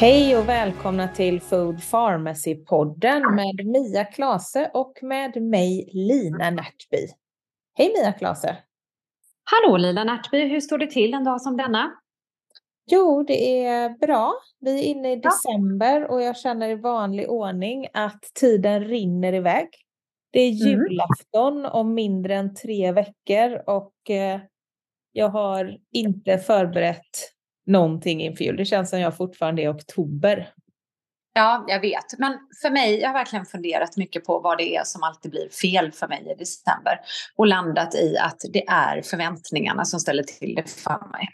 Hej och välkomna till Food Pharmacy-podden med Mia Klase och med mig Lina Närtby. Hej Mia Klase! Hallå Lina Närtby, hur står det till en dag som denna? Jo, det är bra. Vi är inne i december och jag känner i vanlig ordning att tiden rinner iväg. Det är mm. julafton om mindre än tre veckor och eh, jag har inte förberett någonting inför jul. Det känns som jag fortfarande är i oktober. Ja, jag vet. Men för mig, jag har verkligen funderat mycket på vad det är som alltid blir fel för mig i december. Och landat i att det är förväntningarna som ställer till det för mig.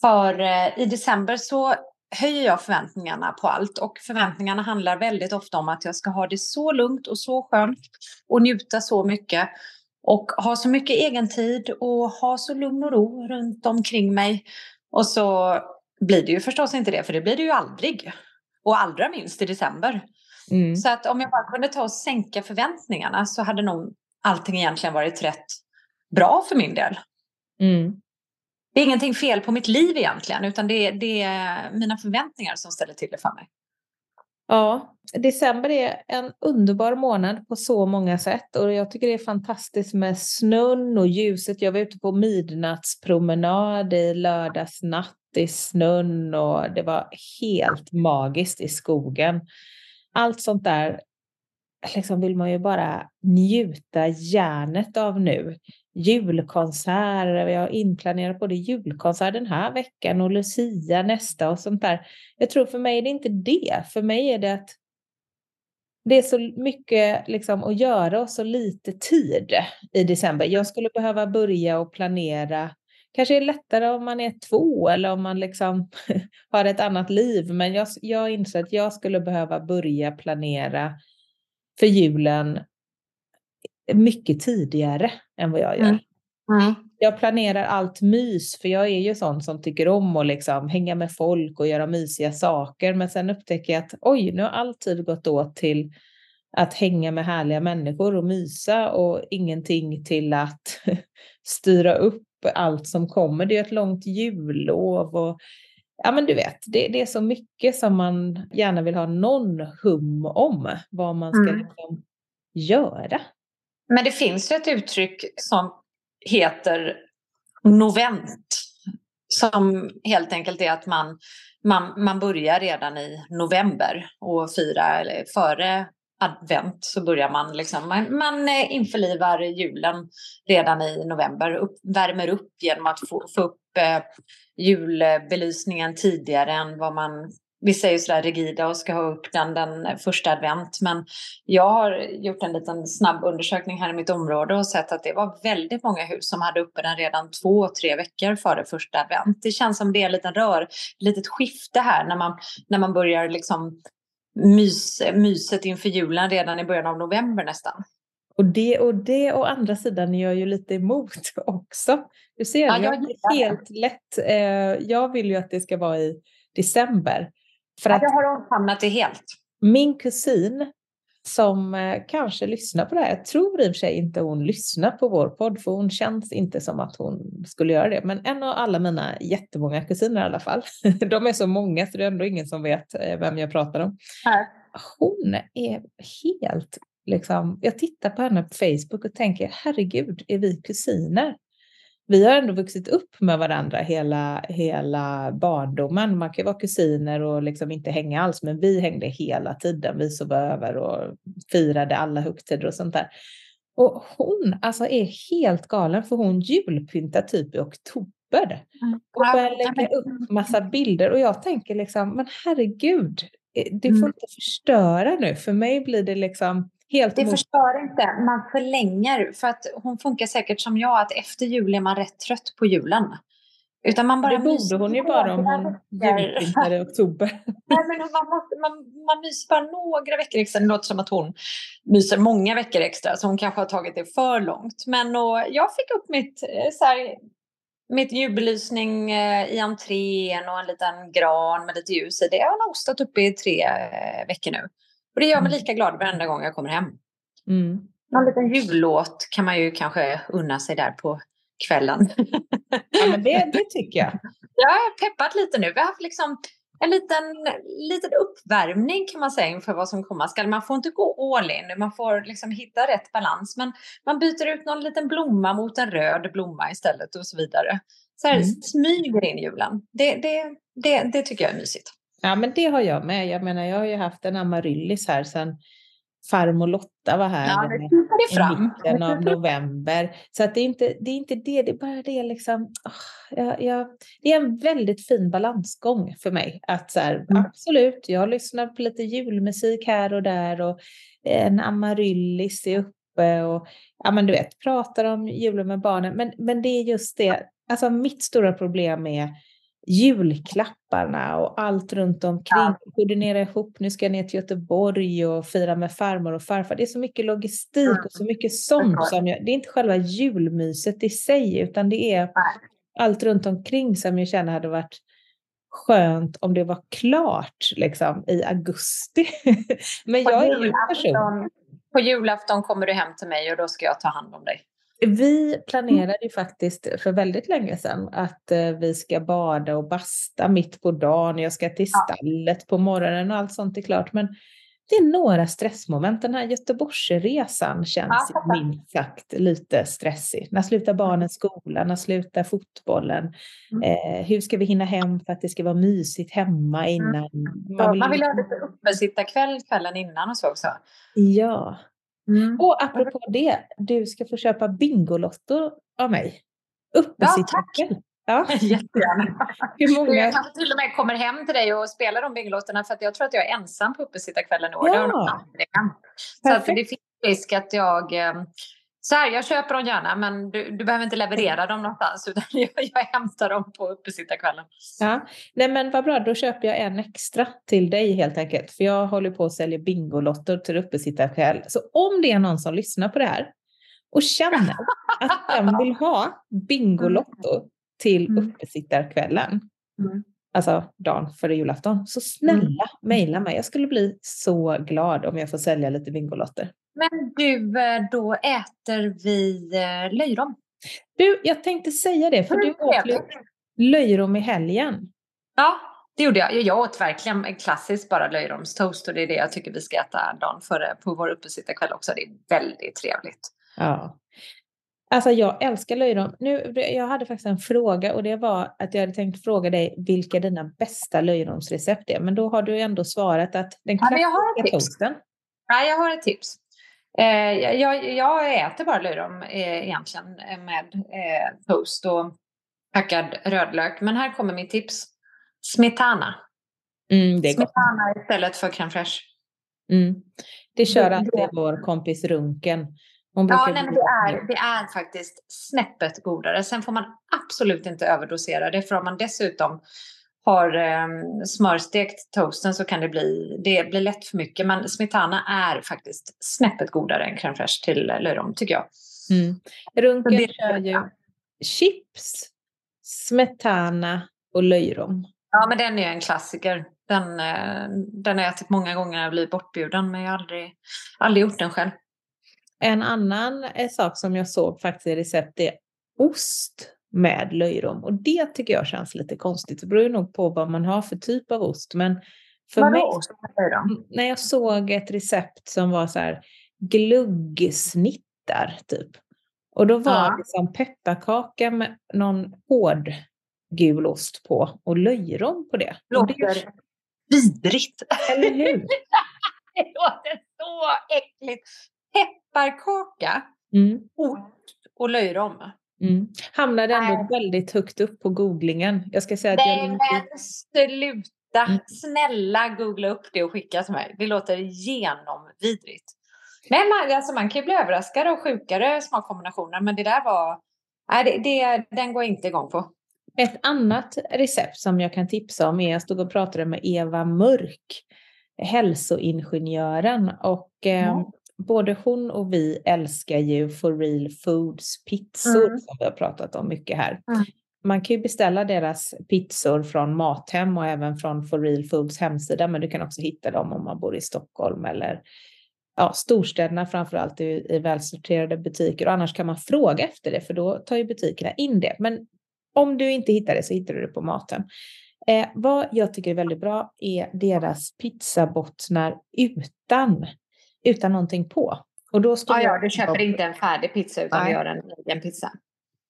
För eh, i december så höjer jag förväntningarna på allt och förväntningarna handlar väldigt ofta om att jag ska ha det så lugnt och så skönt och njuta så mycket och ha så mycket egen tid och ha så lugn och ro runt omkring mig och så blir det ju förstås inte det, för det blir det ju aldrig. Och allra minst i december. Mm. Så att om jag bara kunde ta och sänka förväntningarna så hade nog allting egentligen varit rätt bra för min del. Mm. Det är ingenting fel på mitt liv egentligen, utan det är, det är mina förväntningar som ställer till det för mig. Ja, december är en underbar månad på så många sätt och jag tycker det är fantastiskt med snön och ljuset. Jag var ute på midnattspromenad i lördags natt i snön och det var helt magiskt i skogen. Allt sånt där liksom vill man ju bara njuta hjärnet av nu julkonserter, vi har inplanerat både julkonsert den här veckan och Lucia nästa och sånt där. Jag tror för mig är det inte det. För mig är det att det är så mycket liksom att göra och så lite tid i december. Jag skulle behöva börja och planera. Kanske är det lättare om man är två eller om man liksom har ett annat liv. Men jag, jag inser att jag skulle behöva börja planera för julen mycket tidigare än vad jag gör. Mm. Mm. Jag planerar allt mys, för jag är ju sån som tycker om att liksom hänga med folk och göra mysiga saker. Men sen upptäcker jag att oj, nu har all tid gått åt till att hänga med härliga människor och mysa och ingenting till att styra upp allt som kommer. Det är ett långt jullov och ja, men du vet, det, det är så mycket som man gärna vill ha någon hum om vad man ska mm. liksom göra. Men det finns ju ett uttryck som heter novent. Som helt enkelt är att man, man, man börjar redan i november och fira, eller före advent så börjar man liksom, man, man eh, införlivar julen redan i november, upp, värmer upp genom att få, få upp eh, julbelysningen tidigare än vad man Vissa är ju sådär rigida och ska ha upp den den första advent. Men jag har gjort en liten snabb undersökning här i mitt område och sett att det var väldigt många hus som hade uppe den redan två, tre veckor före första advent. Det känns som det är en liten rör, ett litet skifte här när man, när man börjar liksom mys, myset inför julen redan i början av november nästan. Och det och det å andra sidan är jag ju lite emot också. Du ser, ja, jag, jag är helt lätt. Eh, jag vill ju att det ska vara i december. För att jag har omfamnat det helt. Min kusin som eh, kanske lyssnar på det här. Jag tror i och för sig inte hon lyssnar på vår podd för hon känns inte som att hon skulle göra det. Men en av alla mina jättemånga kusiner i alla fall. De är så många så det är ändå ingen som vet eh, vem jag pratar om. Hon är helt liksom, jag tittar på henne på Facebook och tänker herregud, är vi kusiner? Vi har ändå vuxit upp med varandra hela, hela barndomen. Man kan vara kusiner och liksom inte hänga alls, men vi hängde hela tiden. Vi sov över och firade alla högtider och sånt där. Och hon alltså är helt galen för hon julpyntar typ i oktober. Mm. Och börjar lägga upp massa bilder och jag tänker liksom, men herregud, eh, du får Mm. inte förstöra nu. För mig blir det liksom helt Det mot- förstör inte, man förlänger. För att hon funkar säkert som jag, att efter jul är man rätt trött på julen. Utan man bara Det borde hon ju bara om hon julpyntar i oktober. Nej, men man, måste, man, man myser bara några veckor extra. Det låter som att hon myser många veckor extra, så hon kanske har tagit det för långt. Men och, jag fick upp mitt, eh, så här, mitt julbelysning eh, i entrén och en liten gran med lite ljus i. Det har nog stått uppe i tre eh, veckor nu. Och det gör mig Mm. lika glad varenda gång jag kommer hem. Mm. Någon liten jullåt kan man ju kanske unna sig där på kvällen. Ja, men det, det tycker jag. Jag har peppat lite nu. Vi har haft liksom en liten, liten uppvärmning kan man säga inför vad som komma skall. Man får inte gå all in, man får liksom hitta rätt balans. Men man byter ut någon liten blomma mot en röd blomma istället och så vidare. Så här Mm. smyger in julen. Det, det, det, det tycker jag är mysigt. Ja, men det har jag med. Jag menar, jag har ju haft en amaryllis här sedan farmor Lotta var här. Ja, det i fram. mitten av november. Så att det, är inte, det är inte det, det är bara det liksom. ah, jag, jag, det är en väldigt fin balansgång för mig. Att så här, Mm. Absolut, jag lyssnar på lite julmusik här och där och en amaryllis är uppe och ja, men du vet, pratar om julen med barnen. Men, men det är just det, alltså mitt stora problem är julklapparna och allt runt omkring. Ja. Koordinera ihop, nu ska jag ner till Göteborg och fira med farmor och farfar. Det är så mycket logistik Mm. och så mycket sånt. Som jag, det är inte själva julmyset i sig, utan det är allt runt omkring som jag känner hade varit skönt om det var klart liksom, i augusti. Men jag är ju en person. på julafton kommer du hem till mig och då ska jag ta hand om dig. Vi planerade ju faktiskt för väldigt länge sedan att eh, vi ska bada och basta mitt på dagen. Jag ska till stallet på morgonen och allt sånt är klart. Men det är några stressmoment. Den här Göteborgsresan känns Ja, minst sagt lite stressig. När slutar barnen skolan? När slutar fotbollen? Mm. Eh, hur ska vi hinna hem för att det ska vara mysigt hemma innan? Man vill, man vill liksom- ha lite uppesittarkväll kvällen innan och så också. Ja. Mm. Och apropå det, du ska få köpa Bingolotto av mig. Ja, Uppesittarkväll. Ja, Jättegärna. hur många? Jag kanske till och med kommer hem till dig och spelar de Bingolotterna för att jag tror att jag är ensam på uppesittarkvällen i år. Det har nog Ja. aldrig hänt. Så det finns risk att jag... Så här, jag köper dem gärna men du, du behöver inte leverera dem någonstans utan jag, jag hämtar dem på uppesittarkvällen. Ja. Nej men vad bra, då köper jag en extra till dig helt enkelt. För jag håller på att sälja Bingolotto till uppesittarkväll. Så om det är någon som lyssnar på det här och känner att den vill ha Bingolotto till Mm. uppesittarkvällen, Mm. alltså dagen före julafton, så snälla mejla mig. Jag skulle bli så glad om jag får sälja lite Bingolotter. Men du, eh, då äter vi eh, löjrom. Du, jag tänkte säga det, för du åt löjrom i helgen. Ja, det gjorde jag. Jag åt verkligen en klassisk bara löjromstoast och det är det jag tycker vi ska äta dagen före på vår uppesittarkväll också. Det är väldigt trevligt. Ja. Alltså jag älskar löjrom. Nu, jag hade faktiskt en fråga och det var att jag hade tänkt fråga dig vilka dina bästa löjromsrecept är. Men då har du ändå svarat att den Ja, klassiska tips. toasten. Nej, jag har ett tips. Eh, jag, jag äter bara löjrom eh, egentligen eh, med eh, toast och hackad rödlök. Men här kommer mitt tips. Smetana. Mm, är gott. Smetana istället för crème fraîche. Mm. Det kör Det- alltid det- vår kompis Runken. Hon Ja, nej, men det, är, det är faktiskt snäppet godare. Sen får man absolut inte överdosera det. För om man dessutom har eh, smörstekt toasten så kan det bli, det blir lätt för mycket. Men smetana är faktiskt snäppet godare än crème fraîche till löjrom tycker jag. Mm. Runken det- kör ju chips, smetana och löjrom. Ja, men den är en klassiker. Den, eh, den har jag ätit många gånger när jag blivit bortbjuden, men jag har aldrig, aldrig gjort den själv. En annan eh, sak som jag såg faktiskt i recept är ost med löjrom. Och det tycker jag känns lite konstigt. Det beror nog på vad man har för typ av ost. Men för Vadå mig, ost? Mm, när jag såg ett recept som var så här gluggsnittar typ. Och då var Ja. det som pepparkaka med någon hård gul ost på och löjrom på det. Och det Låter vidrigt. eller hur? Det låter så äckligt. Pepparkaka Mm. Ort och löjrom. Mm. Hamnade ändå Nej. väldigt högt upp på googlingen. Jag ska säga att Nej, jag men sluta! Mm. Snälla googla upp det och skicka till mig. Det låter genomvidrigt. Men man, alltså man kan ju bli överraskad av sjukare smakkombinationer, men det där var... Nej, det, det, den går jag inte igång på. Ett annat recept som jag kan tipsa om är, jag stod och pratade med Eva Mörk, hälsoingenjören, och mm. eh, både hon och vi älskar ju For Real Foods pizzor mm. som vi har pratat om mycket här. Mm. Man kan ju beställa deras pizzor från Mathem och även från For Real Foods hemsida, men du kan också hitta dem om man bor i Stockholm eller ja, storstäderna framförallt i, i välsorterade butiker. Och annars kan man fråga efter det, för då tar ju butikerna in det. Men om du inte hittar det så hittar du det på Mathem. Eh, vad jag tycker är väldigt bra är deras pizzabottnar utan utan någonting på. Och då ja, ja, du köper inte en färdig pizza utan Nej. gör en egen pizza.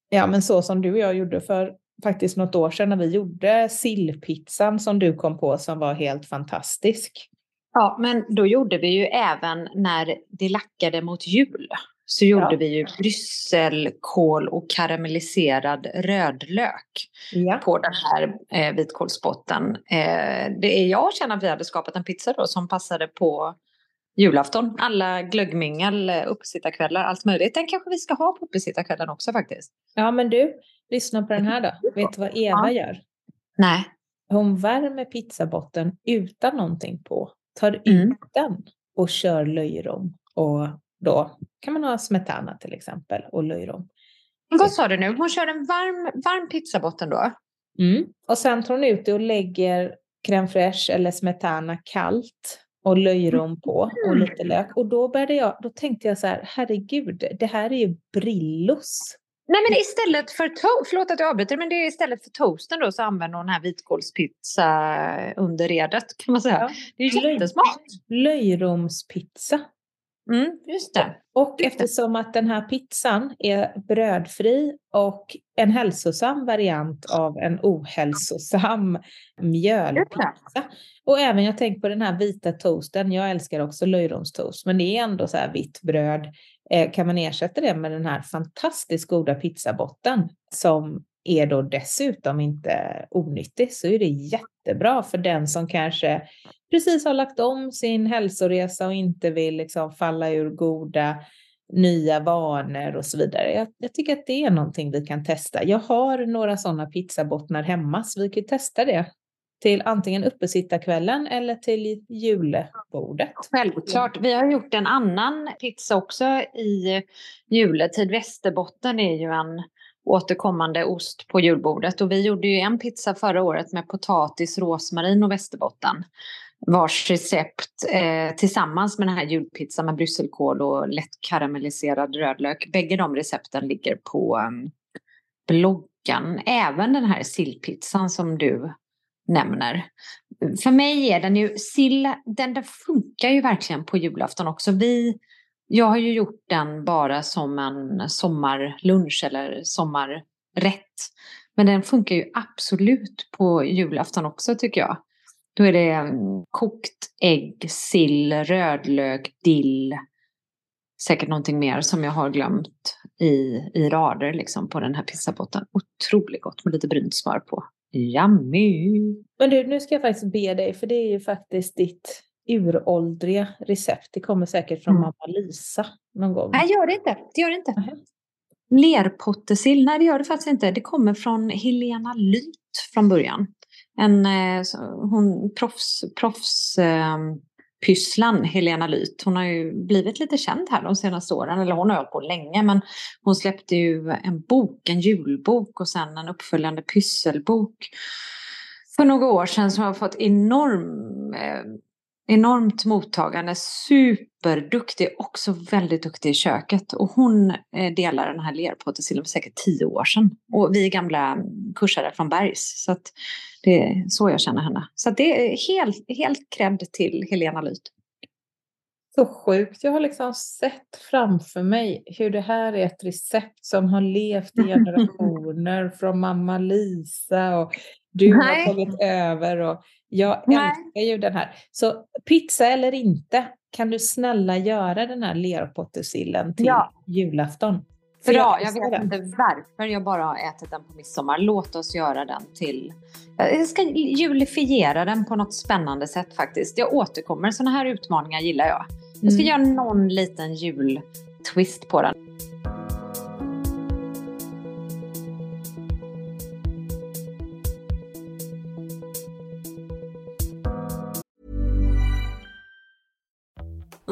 Ja, men så som du och jag gjorde för faktiskt något år sedan när vi gjorde sillpizzan som du kom på som var helt fantastisk. Ja, men då gjorde vi ju även när det lackade mot jul så gjorde ja. vi ju brysselkål och karamelliserad rödlök ja. på den här eh, vitkålsbotten. Eh, det är, jag känner att vi hade skapat en pizza då som passade på julafton. Alla glöggmingel, eh, uppesittarkvällar, allt möjligt. Den kanske vi ska ha på uppesittarkvällen också faktiskt. Ja, men du, lyssna på den här då. Vet du vad Eva ja. gör? Nej. Hon värmer pizzabotten utan någonting på, tar mm. ut den och kör löjrom. Och då kan man ha smetana till exempel och löjrom. Vad sa du nu? Hon kör en varm, varm pizzabotten då? Mm. Och sen tar hon ut det och lägger crème fraîche eller smetana kallt och löjrom på och mm. lite lök. Och då började jag, då tänkte jag så här, herregud, det här är ju Brillos. Nej men istället för toast, förlåt att jag avbryter, men det är istället för toasten då så använder hon den här vitkålspizza underredet kan man säga. Ja. Det är ju jättesmart. Löjromspizza. Mm, just det. Och eftersom att den här pizzan är brödfri och en hälsosam variant av en ohälsosam mjölpizza. Och även jag tänker på den här vita toasten. Jag älskar också löjromstoast, men det är ändå så här vitt bröd. Eh, kan man ersätta det med den här fantastiskt goda pizzabotten som är då dessutom inte onyttig så är det jättebra för den som kanske precis har lagt om sin hälsoresa och inte vill liksom falla ur goda nya vanor och så vidare. Jag, jag, tycker att det är någonting vi kan testa. Jag har några sådana pizzabottnar hemma så vi kan testa det till antingen uppesittarkvällen eller till julbordet. Självklart. Vi har gjort en annan pizza också i juletid. Västerbotten är ju en återkommande ost på julbordet och vi gjorde ju en pizza förra året med potatis, rosmarin och västerbotten vars recept eh, tillsammans med den här julpizzan med brysselkål och lätt karamelliserad rödlök. Bägge de recepten ligger på um, bloggen. Även den här sillpizzan som du nämner. För mig är den ju, sill, den, den funkar ju verkligen på julafton också. Vi, jag har ju gjort den bara som en sommarlunch eller sommarrätt. Men den funkar ju absolut på julafton också tycker jag. Då är det mm, kokt ägg, sill, rödlök, dill. Säkert någonting mer som jag har glömt i, i rader liksom på den här pizzabotten. Otroligt gott med lite brynt smör på. Yummy! Men du, nu ska jag faktiskt be dig, för det är ju faktiskt ditt uråldriga recept. Det kommer säkert från mm. mamma Lisa någon gång. Nej, gör det inte. Det gör det inte. Uh -huh. Lerpottesill, nej det gör det faktiskt inte. Det kommer från Helena Lyt från början en eh, hon, proffs, proffs eh, pysslan Helena Lyt. Hon har ju blivit lite känd här de senaste åren, eller hon har hållit på länge, men hon släppte ju en bok, en julbok och sen en uppföljande pysselbok för några år sedan som har fått enorm eh, enormt mottagande, superduktig, också väldigt duktig i köket. Och hon eh, delar den här lerpotatissillen för säkert tio år sedan. Och vi är gamla kursare från Bergs. Så det är så jag känner henne. Så det är helt, helt cred till Helena Lyt. Så sjukt. Jag har liksom sett framför mig hur det här är ett recept som har levt i generationer från mamma Lisa och Du Nej. har tagit över och jag Nej. älskar ju den här. Så pizza eller inte, kan du snälla göra den här lerpottesillen till ja. julafton? Bra, jag, jag vet inte varför jag bara har ätit den på midsommar. Låt oss göra den till... Jag ska julifiera den på något spännande sätt faktiskt. Jag återkommer, sådana här utmaningar gillar jag. Jag ska mm. göra någon liten jultwist på den.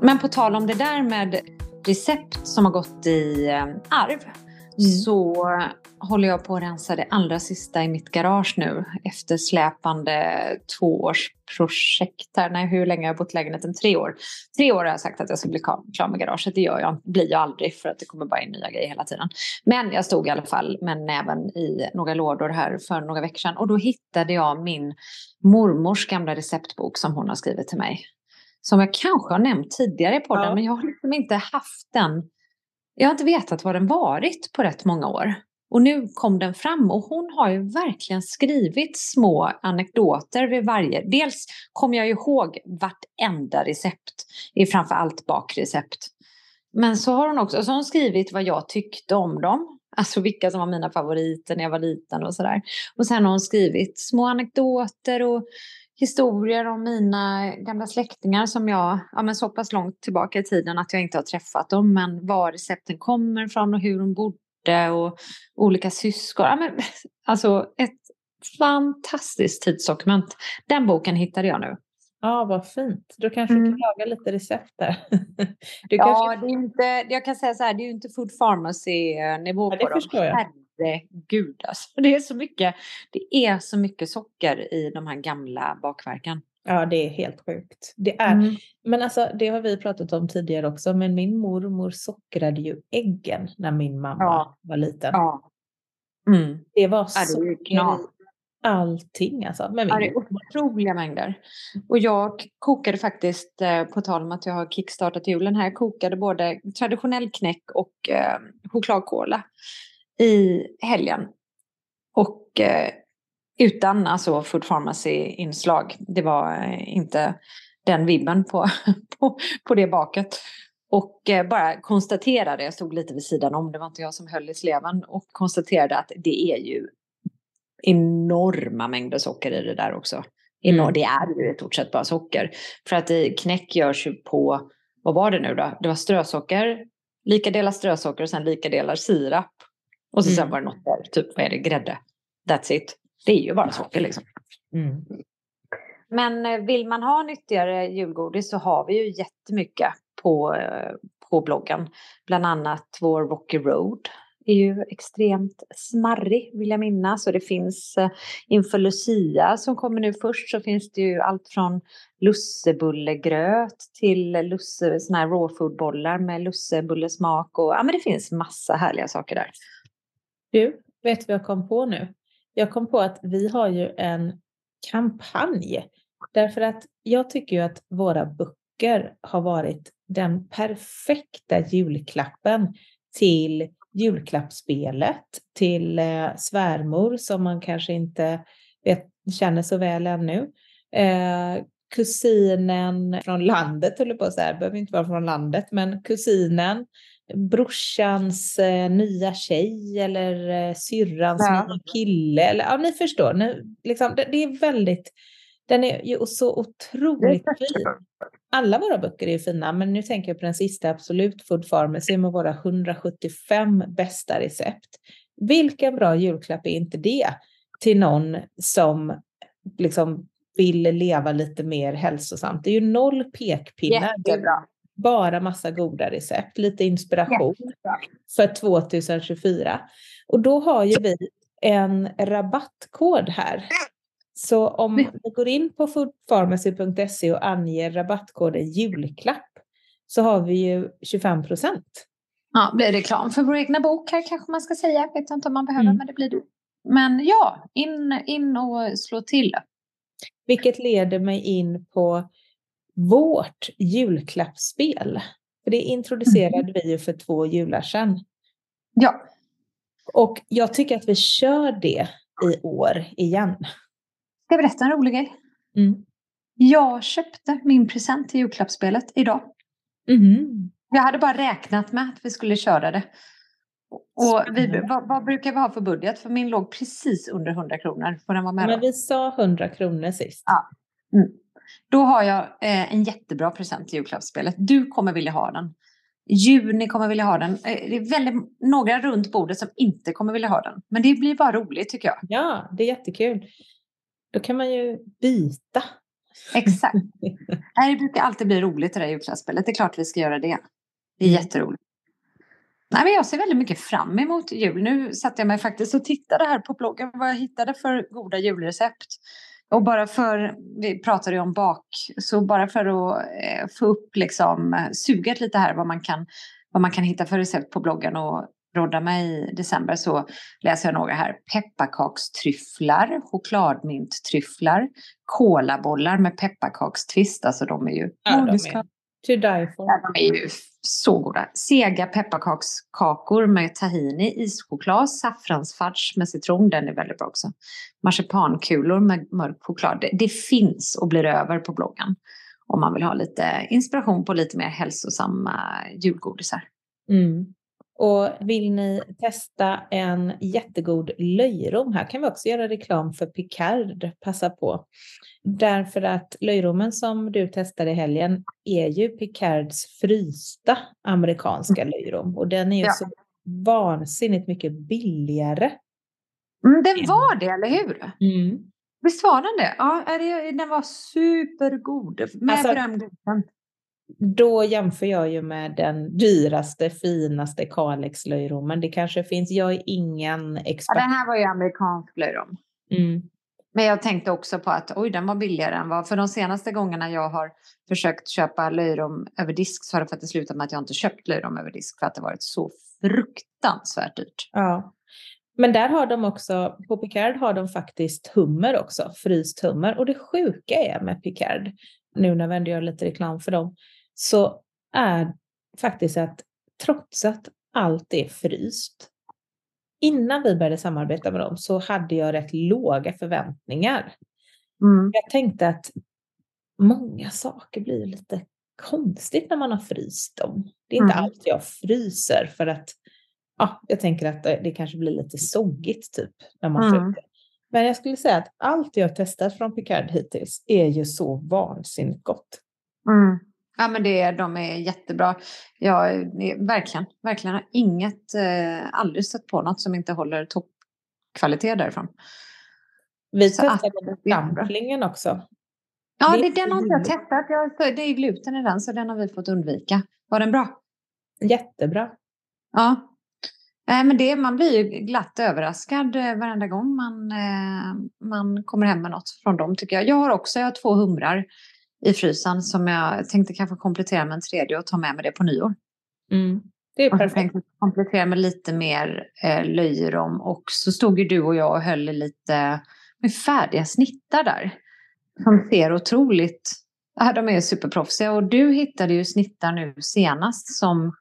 Men på tal om det där med recept som har gått i eh, arv. Mm. Så håller jag på att rensa det allra sista i mitt garage nu. Eftersläpande tvåårsprojekt här. Nej, hur länge har jag bott i lägenheten? Tre år. Tre år har jag sagt att jag ska bli klar med garaget. Det gör jag, blir jag aldrig för att det kommer bara in nya grejer hela tiden. Men jag stod i alla fall med näven i några lådor här för några veckor sedan. Och då hittade jag min mormors gamla receptbok som hon har skrivit till mig som jag kanske har nämnt tidigare i podden, ja. men jag har liksom inte haft den. Jag har inte vetat var den varit på rätt många år. Och nu kom den fram och hon har ju verkligen skrivit små anekdoter vid varje. Dels kommer jag ihåg vartenda recept, i framför allt bakrecept. Men så har hon också så har hon skrivit vad jag tyckte om dem. Alltså vilka som var mina favoriter när jag var liten och sådär. Och sen har hon skrivit små anekdoter och historier om mina gamla släktingar som jag, ja men så pass långt tillbaka i tiden att jag inte har träffat dem, men var recepten kommer ifrån och hur de bodde och olika syskon. Ja, men, alltså ett fantastiskt tidsdokument. Den boken hittade jag nu. Ja, vad fint. Du kanske mm. kan laga lite recept där. Du ja, kanske... det är inte, jag kan säga så här, det är ju inte food pharmacy-nivå ja, på dem. Jag herregud alltså. Det är så mycket, det är så mycket socker i de här gamla bakverken. Ja, det är helt sjukt. Det är, mm. Men alltså, det har vi pratat om tidigare också, men min mormor sockrade ju äggen när min mamma ja. var liten. Ja. Mm. Det var socker i allting alltså. Men ja, det är otroliga mängder. Och jag kokade faktiskt, eh, på tal om att jag har kickstartat julen här, jag kokade både traditionell knäck och eh, chokladkola i helgen. Och eh, utan alltså food pharmacy-inslag. Det var eh, inte den vibben på, på, på det baket. Och eh, bara konstaterade, jag stod lite vid sidan om, det var inte jag som höll i sleven, och konstaterade att det är ju enorma mängder socker i det där också. Mm. Det är ju i stort sett bara socker. För att i knäck görs ju på, vad var det nu då? Det var strösocker, lika delar strösocker och sen lika delar sirap. Och så mm. sen var det något där, typ vad är det, grädde. That's it. Det är ju bara socker liksom. Mm. Men eh, vill man ha nyttigare julgodis så har vi ju jättemycket på, eh, på bloggen. Bland annat vår Rocky Road är ju extremt smarrig vill jag minnas. Och det finns eh, inför Lucia som kommer nu först så finns det ju allt från lussebullegröt till lusse, såna här raw food bollar med lussebullesmak och ja men det finns massa härliga saker där. Du, vet du vad jag kom på nu? Jag kom på att vi har ju en kampanj. Därför att jag tycker ju att våra böcker har varit den perfekta julklappen till julklappsspelet, till eh, svärmor som man kanske inte vet, känner så väl ännu. Eh, kusinen från landet, håller på att säga, behöver inte vara från landet, men kusinen, brorsans eh, nya tjej eller eh, syrrans Ja. nya kille. Eller, ja, ni förstår, ni, liksom, det, det är väldigt, den är ju så otroligt fin. Alla våra böcker är ju fina, men nu tänker jag på den sista, Absolut Food Pharmacy med våra 175 bästa recept. Vilken bra julklapp är inte det till någon som liksom vill leva lite mer hälsosamt? Det är ju noll pekpinnar, Jättebra. Bara massa goda recept, lite inspiration Jättebra. för 2024. Och då har ju vi en rabattkod här. Så om ni går in på foodpharmacy.se och anger rabattkoden julklapp så har vi ju 25 procent. Ja, blir reklam för vår egna bok här kanske man ska säga. Jag vet inte om man behöver, Mm. men det blir det. Men ja, in, in och slå till. Vilket leder mig in på vårt julklappsspel. För det introducerade vi ju för två jular sedan. Ja, Och jag tycker att vi kör det i år igen. ska jag berätta en rolig grej? Mm. Jag köpte min present till julklappsspelet idag. Mhm. Jag hade bara räknat med att vi skulle köra det. Och vi, vad, vad brukar vi ha för budget? För min låg precis under 100 kronor. Får den vara med Men då? vi sa 100 kronor sist. Ja. Mm. Då har jag eh, en jättebra present till julklappsspelet. Du kommer vilja ha den. Juni kommer vilja ha den. Eh, det är väldigt några runt bordet som inte kommer vilja ha den. Men det blir bara roligt tycker jag. Ja, det är jättekul. Då kan man ju byta. Exakt. Nej, Det brukar alltid bli roligt det där julklappsspelet. Det är klart vi ska göra det. Det är Mm. jätteroligt. Nej, men jag ser väldigt mycket fram emot jul. Nu satte jag mig faktiskt och tittade här på bloggen vad jag hittade för goda julrecept. Och bara för, vi pratade ju om bak, så bara för att eh, få upp liksom eh, suget lite här vad man kan, vad man kan hitta för recept på bloggen och rodda mig i december så läser jag några här. Pepparkakstryfflar, chokladminttryfflar, kolabollar med pepparkakstvist. Alltså de är ju Ja, de är to die for. Ja, de är ju så goda. Sega pepparkakskakor med tahini, ischoklad, saffransfudge med citron. Den är väldigt bra också. Marsipankulor med mörk choklad. Det, det finns och blir över på bloggen. Om man vill ha lite inspiration på lite mer hälsosamma julgodisar. Mm. Och vill ni testa en jättegod löjrom, här kan vi också göra reklam för Picard, passa på. Därför att löjrommen som du testade i helgen är ju Picards frysta amerikanska löjrom och den är ju Ja. så vansinnigt mycket billigare. Mm, den var det, eller hur? Mm. Visst var den det? Ja, den var supergod. Med Alltså-. Då jämför jag ju med den dyraste, finaste Kalix-löjrommen. Det kanske finns, jag är ingen Ja, expert. den här var ju amerikansk löjrom. Mm. Men jag tänkte också på att oj, den var billigare än vad... För de senaste gångerna jag har försökt köpa löjrom över disk så har det faktiskt slutat med att jag inte köpt löjrom över disk för att det varit så fruktansvärt dyrt. Ja. Men där har de också, på Picard har de faktiskt hummer också, fryst hummer. Och det sjuka är med Picard, nu när ändå gör lite reklam för dem, så är faktiskt att trots att allt är fryst, innan vi började samarbeta med dem så hade jag rätt låga förväntningar. Mm. Jag tänkte att många saker blir lite konstigt när man har fryst dem. Det är inte Mm. allt jag fryser för att ja, jag tänker att det kanske blir lite soggigt typ när man Mm. fryser. Men jag skulle säga att allt jag testat från Picard hittills är ju så vansinnigt gott. Mm. Ja, men det, de är jättebra. Är, verkligen, verkligen har inget, eh, aldrig stött på något som inte håller toppkvalitet därifrån. Vi testade dumplingen också. Ja, Det den har inte jag testat. Jag, det är gluten i den, så den har vi fått undvika. Var den bra? Jättebra. Ja. Nej, men det, man blir ju glatt överraskad eh, varenda gång man, eh, man kommer hem med något från dem tycker jag. Jag har också jag har två humrar i frysen som jag tänkte kanske komplettera med en tredje och ta med mig det på nyår. Mm. Det är Och perfekt. tänkte jag komplettera med lite mer eh, löjrom och så stod ju du och jag och höll lite med färdiga snittar där. Som ser otroligt, ja, de är superproffsiga och du hittade ju snittar nu senast som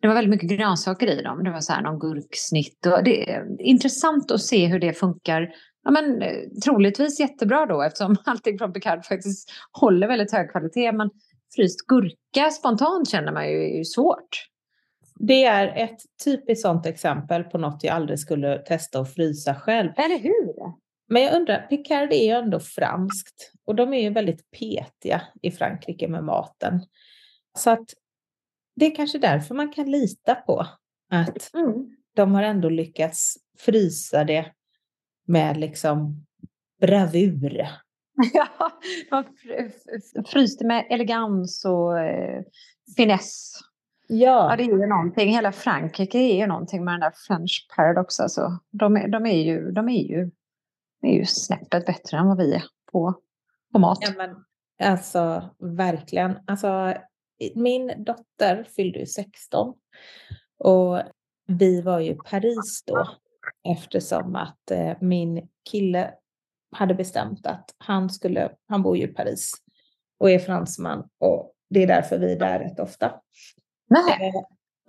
det var väldigt mycket grönsaker i dem. Det var så här någon gurksnitt och det är intressant att se hur det funkar ja, men, eh, troligtvis jättebra då eftersom allting från Picard faktiskt håller väldigt hög kvalitet. Men fryst gurka spontant känner man ju är ju svårt. Det är ett typiskt sånt exempel på något jag aldrig skulle testa att frysa själv. Eller hur? Men jag undrar, Picard är ju ändå franskt och de är ju väldigt petiga i Frankrike med maten. Så att det är kanske därför man kan lita på att Mm. de har ändå lyckats frysa det med liksom bravur. Ja, man fr- fr- fryste med elegans och eh, finess. Ja, Ja, det är ju någonting. Hela Frankrike är ju någonting med den där French paradox. Alltså. De, är, de, är ju, de, är ju, de är ju snäppet bättre än vad vi är på, på mat. ja men alltså verkligen. Alltså, min dotter fyllde ju 16 och vi var ju i Paris då eftersom att eh, min kille hade bestämt att han skulle, han bor ju i Paris och är fransman och det är därför vi är där rätt ofta. Nej. Eh,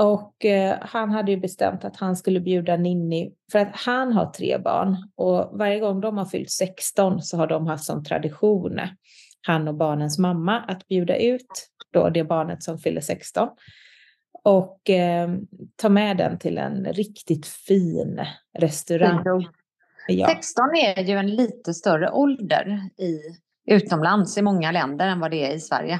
Och eh, han hade ju bestämt att han skulle bjuda Ninni, för att han har tre barn och varje gång de har fyllt 16 så har de haft som tradition, han och barnens mamma, att bjuda ut då det barnet som fyller 16 och eh, ta med den till en riktigt fin restaurang. Ja. 16 är ju en lite större ålder i, utomlands i många länder än vad det är i Sverige.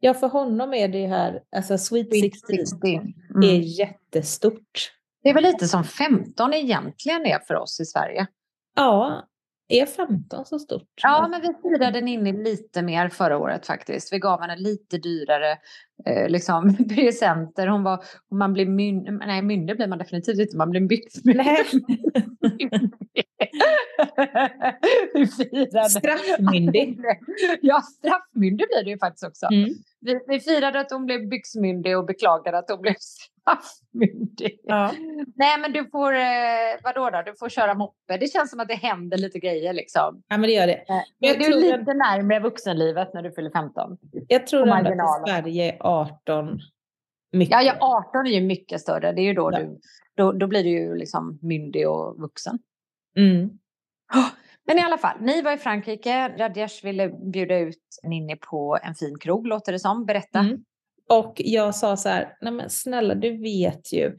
ja, för honom är det här, alltså Sweet 16 Mm. är jättestort. Det är väl lite som 15 egentligen är för oss i Sverige. Ja, är 15 så stort? Ja, men vi firade Ninni lite mer förra året faktiskt. Vi gav henne lite dyrare eh, liksom, presenter. Hon var, man blir myndig, nej myndig blir man definitivt inte, man blir byxmyndig. Nej. vi firade. Straffmyndig. Ja, straffmyndig blir det ju faktiskt också. Mm. Vi, vi firade att hon blev byxmyndig och beklagade att hon blev straffmyndig. Ja. Nej, men du får, eh, vadå då? Du får köra moppe. Det känns som att det händer lite grejer liksom. ja, men det gör det. Men jag du är lite att- närmare vuxenlivet när du fyller 15. Jag tror ändå att. Sverige är 18 mycket. Ja, ja, 18 är ju mycket större. Det är ju då Ja. du, då, då blir du ju liksom myndig och vuxen. Mm. Men i alla fall, ni var i Frankrike. Rajesh ville bjuda ut Ninni på en fin krog, låter det som. Berätta. Mm. Och jag sa så här, nej men snälla du vet ju,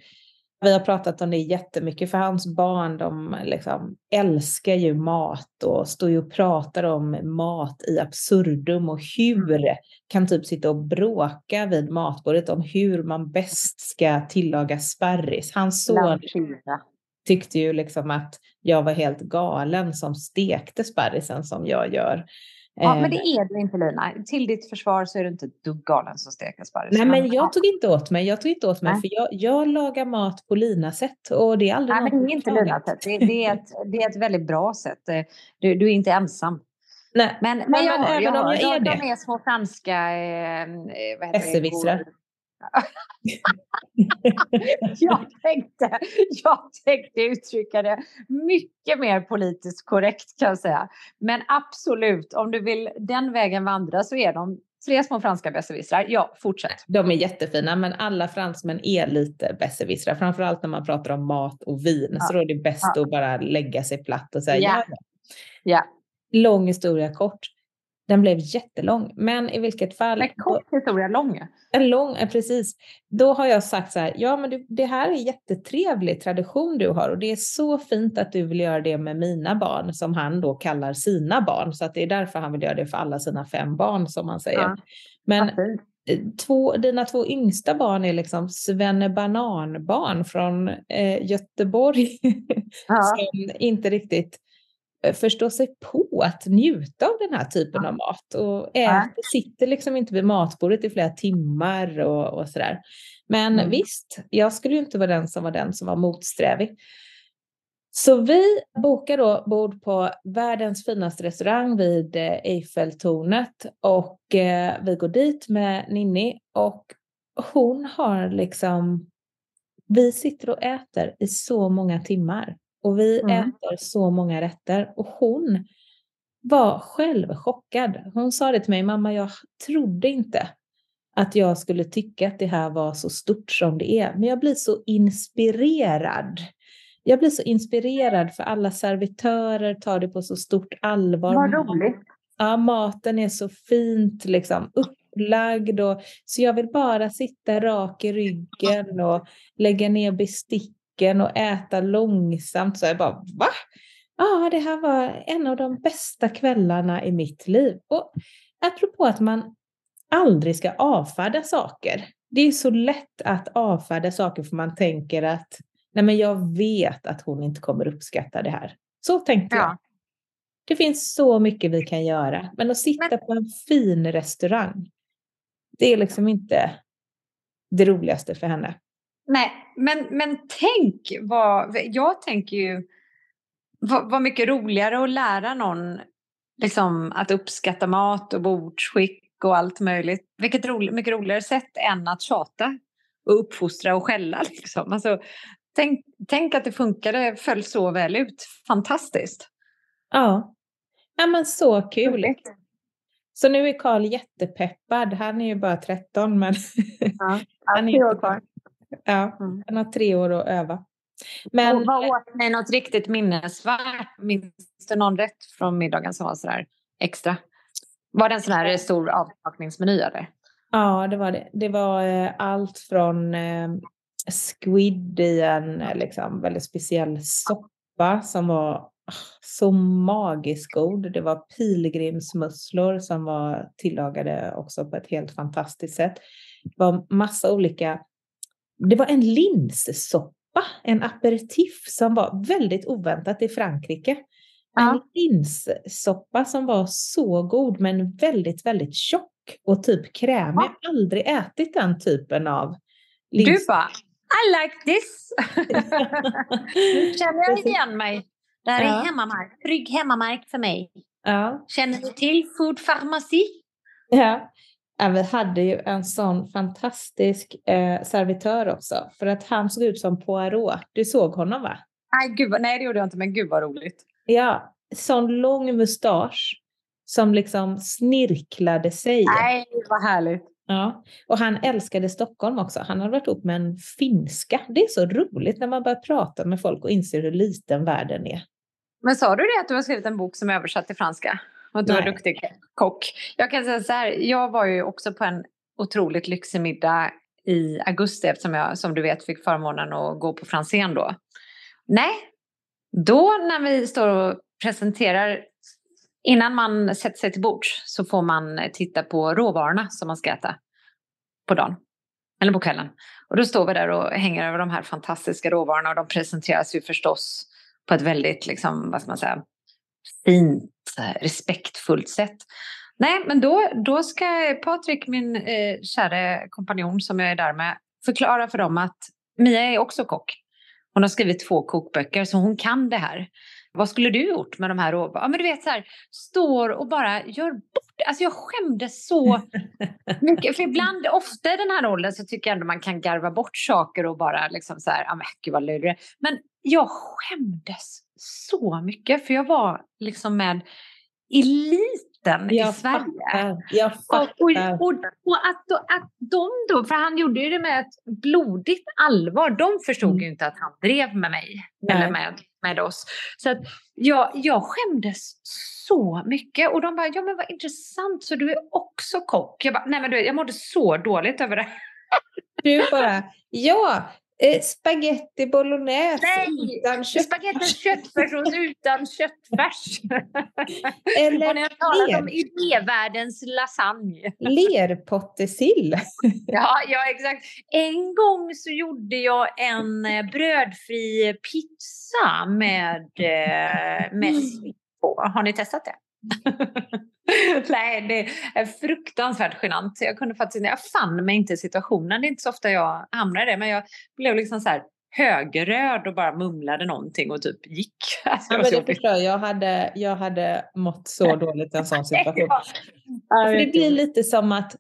vi har pratat om det jättemycket för hans barn de liksom älskar ju mat och står ju och pratar om mat i absurdum och hur kan typ sitta och bråka vid matbordet om hur man bäst ska tillaga sparris. Hans son tyckte ju liksom att jag var helt galen som stekte sparrisen som jag gör. Ja, men det är du inte Lina. Till ditt försvar så är du inte ett dugg galen som steker sparris. Nej, men ja. jag tog inte åt mig. Jag tog inte åt mig Nej. för jag, jag lagar mat på Lina-sätt och det är aldrig Nej, men det är inte som har Lina klagat. sätt. Det, det, är ett, det är ett väldigt bra sätt. Eh, Du, du är inte ensam. Nej, Men, men, men jag, även jag om hör, jag är de, det. de är små franska... Eh? Besserwissrar. jag, tänkte, jag tänkte uttrycka det mycket mer politiskt korrekt kan jag säga. Men absolut, om du vill den vägen vandra så är de tre små franska besserwissrar. Ja, fortsätt. de är jättefina, men alla fransmän är lite besserwissrar. Framförallt när man pratar om mat och vin. Ja. Så då är det bäst Ja. att bara lägga sig platt och säga Ja. ja. ja. Lång historia kort. Den blev jättelång, men i vilket fall. Men kort historia lång. En lång, precis. Då har jag sagt så här, ja men du, det här är jättetrevlig tradition du har och det är så fint att du vill göra det med mina barn som han då kallar sina barn. Så att det är därför han vill göra det för alla sina fem barn som man säger. Ja. Men eh, två, dina två yngsta barn är liksom svennebananbarn från eh, Göteborg Ja. som inte riktigt eh, förstår sig på att njuta av den här typen av mat och äter, Ja. sitter liksom inte vid matbordet i flera timmar och, och sådär. Men Mm. visst, jag skulle ju inte vara den som var den som var motsträvig. Så vi bokar då bord på världens finaste restaurang vid eh, Eiffeltornet och eh, vi går dit med Ninni och hon har liksom, vi sitter och äter i så många timmar och vi Mm. äter så många rätter och hon var själv chockad. Hon sa det till mig, mamma jag trodde inte att jag skulle tycka att det här var så stort som det är, men jag blir så inspirerad jag blir så inspirerad för alla servitörer tar det på så stort allvar. Vad roligt. Ja, maten är så fint liksom upplagd och så jag vill bara sitta rak i ryggen och lägga ner besticken och äta långsamt. Så jag bara, va? Ja, det här var en av de bästa kvällarna i mitt liv. Och apropå att man aldrig ska avfärda saker. Det är så lätt att avfärda saker för man tänker att nej men jag vet att hon inte kommer uppskatta det här. Så tänkte Ja. jag. Det finns så mycket vi kan göra, men att sitta Men- på en fin restaurang, det är liksom inte det roligaste för henne. Nej, men, men tänk vad, jag tänker ju vad, vad mycket roligare att lära någon liksom, att uppskatta mat och bordsskick och allt möjligt. Vilket roligt, mycket roligare sätt än att tjata och uppfostra och skälla. Liksom. Alltså, tänk, tänk att det funkade, föll så väl ut. Fantastiskt. Ja, ja men så kul. Så nu är Karl jättepeppad. Han är ju bara 13, men Ja, han, är kvar. Ja, Mm. han har tre år att öva. Men och vad åt ni något riktigt minnesvärt? Minns du någon rätt från middagen som var sådär extra? Var det en sån här stor avsmakningsmeny eller? ja, det var det. Det var eh, allt från eh, squid i en eh, liksom, väldigt speciell soppa som var ah, så magiskt god. Det var pilgrimsmusslor som var tillagade också på ett helt fantastiskt sätt. Det var massa olika Det var en linssoppa, en aperitif som var väldigt oväntat i Frankrike. En Ja. linssoppa som var så god men väldigt, väldigt tjock och typ krämig. Jag har aldrig ätit den typen av Du lins. bara, I like this. nu känner jag igen mig. Det här Ja. är hemmamark, trygg hemmamark för mig. Ja. Känner du till Food Pharmacy? Ja. Vi hade ju en sån fantastisk eh, servitör också. För att han såg ut som Poirot. Du såg honom va? Nej, gud, nej, det gjorde jag inte, men gud vad roligt. Ja, sån lång mustasch som liksom snirklade sig. Nej, vad härligt. Ja. Och han älskade Stockholm också. Han hade varit ihop med en finska. Det är så roligt när man börjar prata med folk och inser hur liten världen är. Men sa du det att du har skrivit en bok som är översatt till franska? Och du var duktig kock? Jag kan säga så här, jag var ju också på en otroligt lyxig middag i augusti eftersom jag som du vet fick förmånen att gå på Franzén då. Nej, då när vi står och presenterar, innan man sätter sig till bords så får man titta på råvarorna som man ska äta på dagen. Eller på kvällen. Och då står vi där och hänger över de här fantastiska råvarorna och de presenteras ju förstås på ett väldigt, liksom, vad ska man säga, fint, respektfullt sätt. Nej, men då, då ska Patrik, min eh, kära kompanjon som jag är där med, förklara för dem att Mia är också kock. Hon har skrivit två kokböcker så hon kan det här. Vad skulle du gjort med de här råvarorna? Ja, men du vet så här, står och bara gör bort. Alltså jag skämdes så mycket. För ibland, ofta i den här rollen så tycker jag ändå man kan garva bort saker och bara liksom så här, ja men gud vad lurig. Men jag skämdes så mycket för jag var liksom med eliten i Jag Sverige. fattar. Jag Och, fattar. och, och, och att, att de då, för han gjorde ju det med ett blodigt allvar, de förstod Mm. ju inte att han drev med mig Nej. eller med, med oss. Så att jag, jag skämdes så mycket och de bara, ja men vad intressant, så du är också kock? Jag bara, nej men du, jag mådde så dåligt över det. Du bara, ja, eh, spaghetti bolognese Nej, utan kött. Spagetti köttfärssås utan köttfärs. Eller och ni har talat om idévärldens lasagne. Lerpottesill. Ja, ja, exakt. En gång så gjorde jag en eh, brödfri pizza med, eh, med svipp på. Har ni testat det? Nej, det är fruktansvärt genant. Jag kunde faktiskt jag fann mig inte i situationen. Det är inte så ofta jag hamnar i det, men jag blev liksom så här högerröd och bara mumlade någonting och typ gick. Alltså, Ja, men det förstår jag. Hade, jag hade mått så dåligt i en sån situation. Ja, det blir lite som att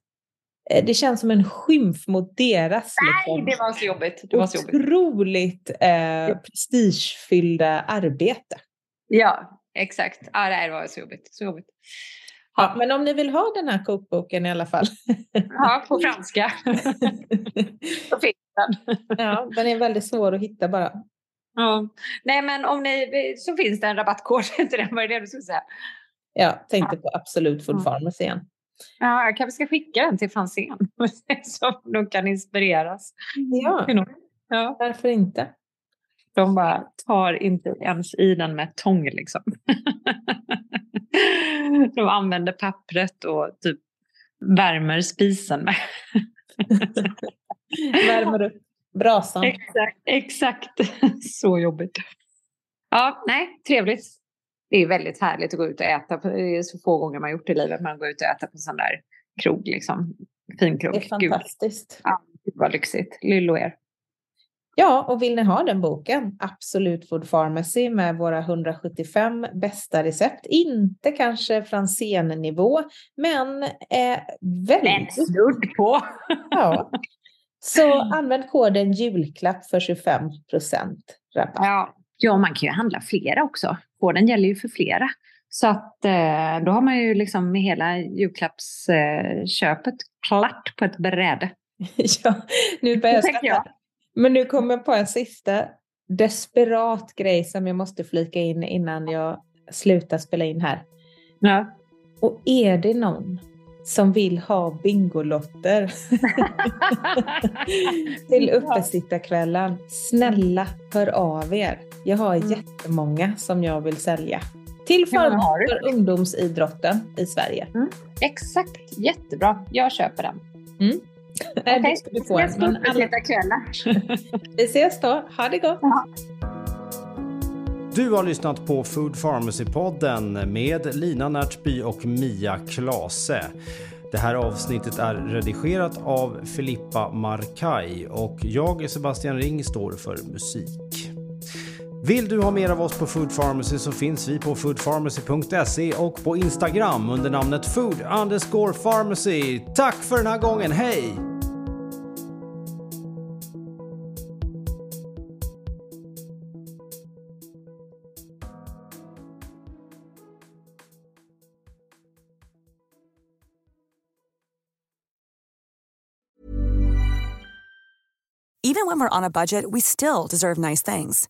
eh, det känns som en skymf mot deras Nej, liksom, det var så jobbigt. Det var så jobbigt. otroligt eh, prestigefyllda arbete. Ja, exakt. Ja, det var så jobbigt. Så jobbigt. Ja, men om ni vill ha den här kokboken i alla fall. Ja, på franska. Så finns den. ja, den är väldigt svår att hitta bara. Ja. Nej, men om ni, så finns det en rabattkod till den. Vad är det du skulle säga? Jag tänkte på Absolut Food Pharmacy igen. Ja, jag kanske ska skicka den till Franzén så de kan inspireras. Ja, Ja. varför inte? De bara tar inte ens i den med tång liksom. De använder pappret och typ värmer spisen med. Värmer upp brasan. Exakt, exakt. Så jobbigt. Ja, nej, trevligt. Det är väldigt härligt att gå ut och äta. Det är så få gånger man gjort det i livet. Man går ut och äter på en sån där krog, liksom. Fin krog. Det är Gud, fantastiskt. Gud vad lyxigt. Lyllo er. Ja, och vill ni ha den boken, Absolut Food Pharmacy med våra 175 bästa recept, inte kanske Franzén-nivå, men eh, väldigt... snudd på. Ja. Så använd koden julklapp för 25 rabatt. Ja. ja, man kan ju handla flera också. Koden gäller ju för flera. Så att eh, då har man ju liksom med hela julklappsköpet klart på ett bräde. Ja, nu börjar jag. skratta. Men nu kommer jag på en sista desperat grej som jag måste flika in innan jag slutar spela in här. Ja. Och är det någon som vill ha Bingolotter till uppesittarkvällen, snälla hör av er. Jag har Mm. jättemånga som jag vill sälja. Till förmån för ungdomsidrotten i Sverige. Exakt, jättebra. Jag köper den. Nej, Okej, du ska du få en, jag men ska alla- kvällen. Vi ses då. Ha det gott! Du har lyssnat på Food Pharmacy-podden med Lina Närtby och Mia Klase. Det här avsnittet är redigerat av Filippa Markaj och jag, Sebastian Ring, står för musik. Vill du ha mer av oss på Food Pharmacy så finns vi på foodpharmacy.se och på Instagram under namnet food underscore pharmacy. Tack för den här gången, hej! Even when we're on a budget, we still deserve nice things.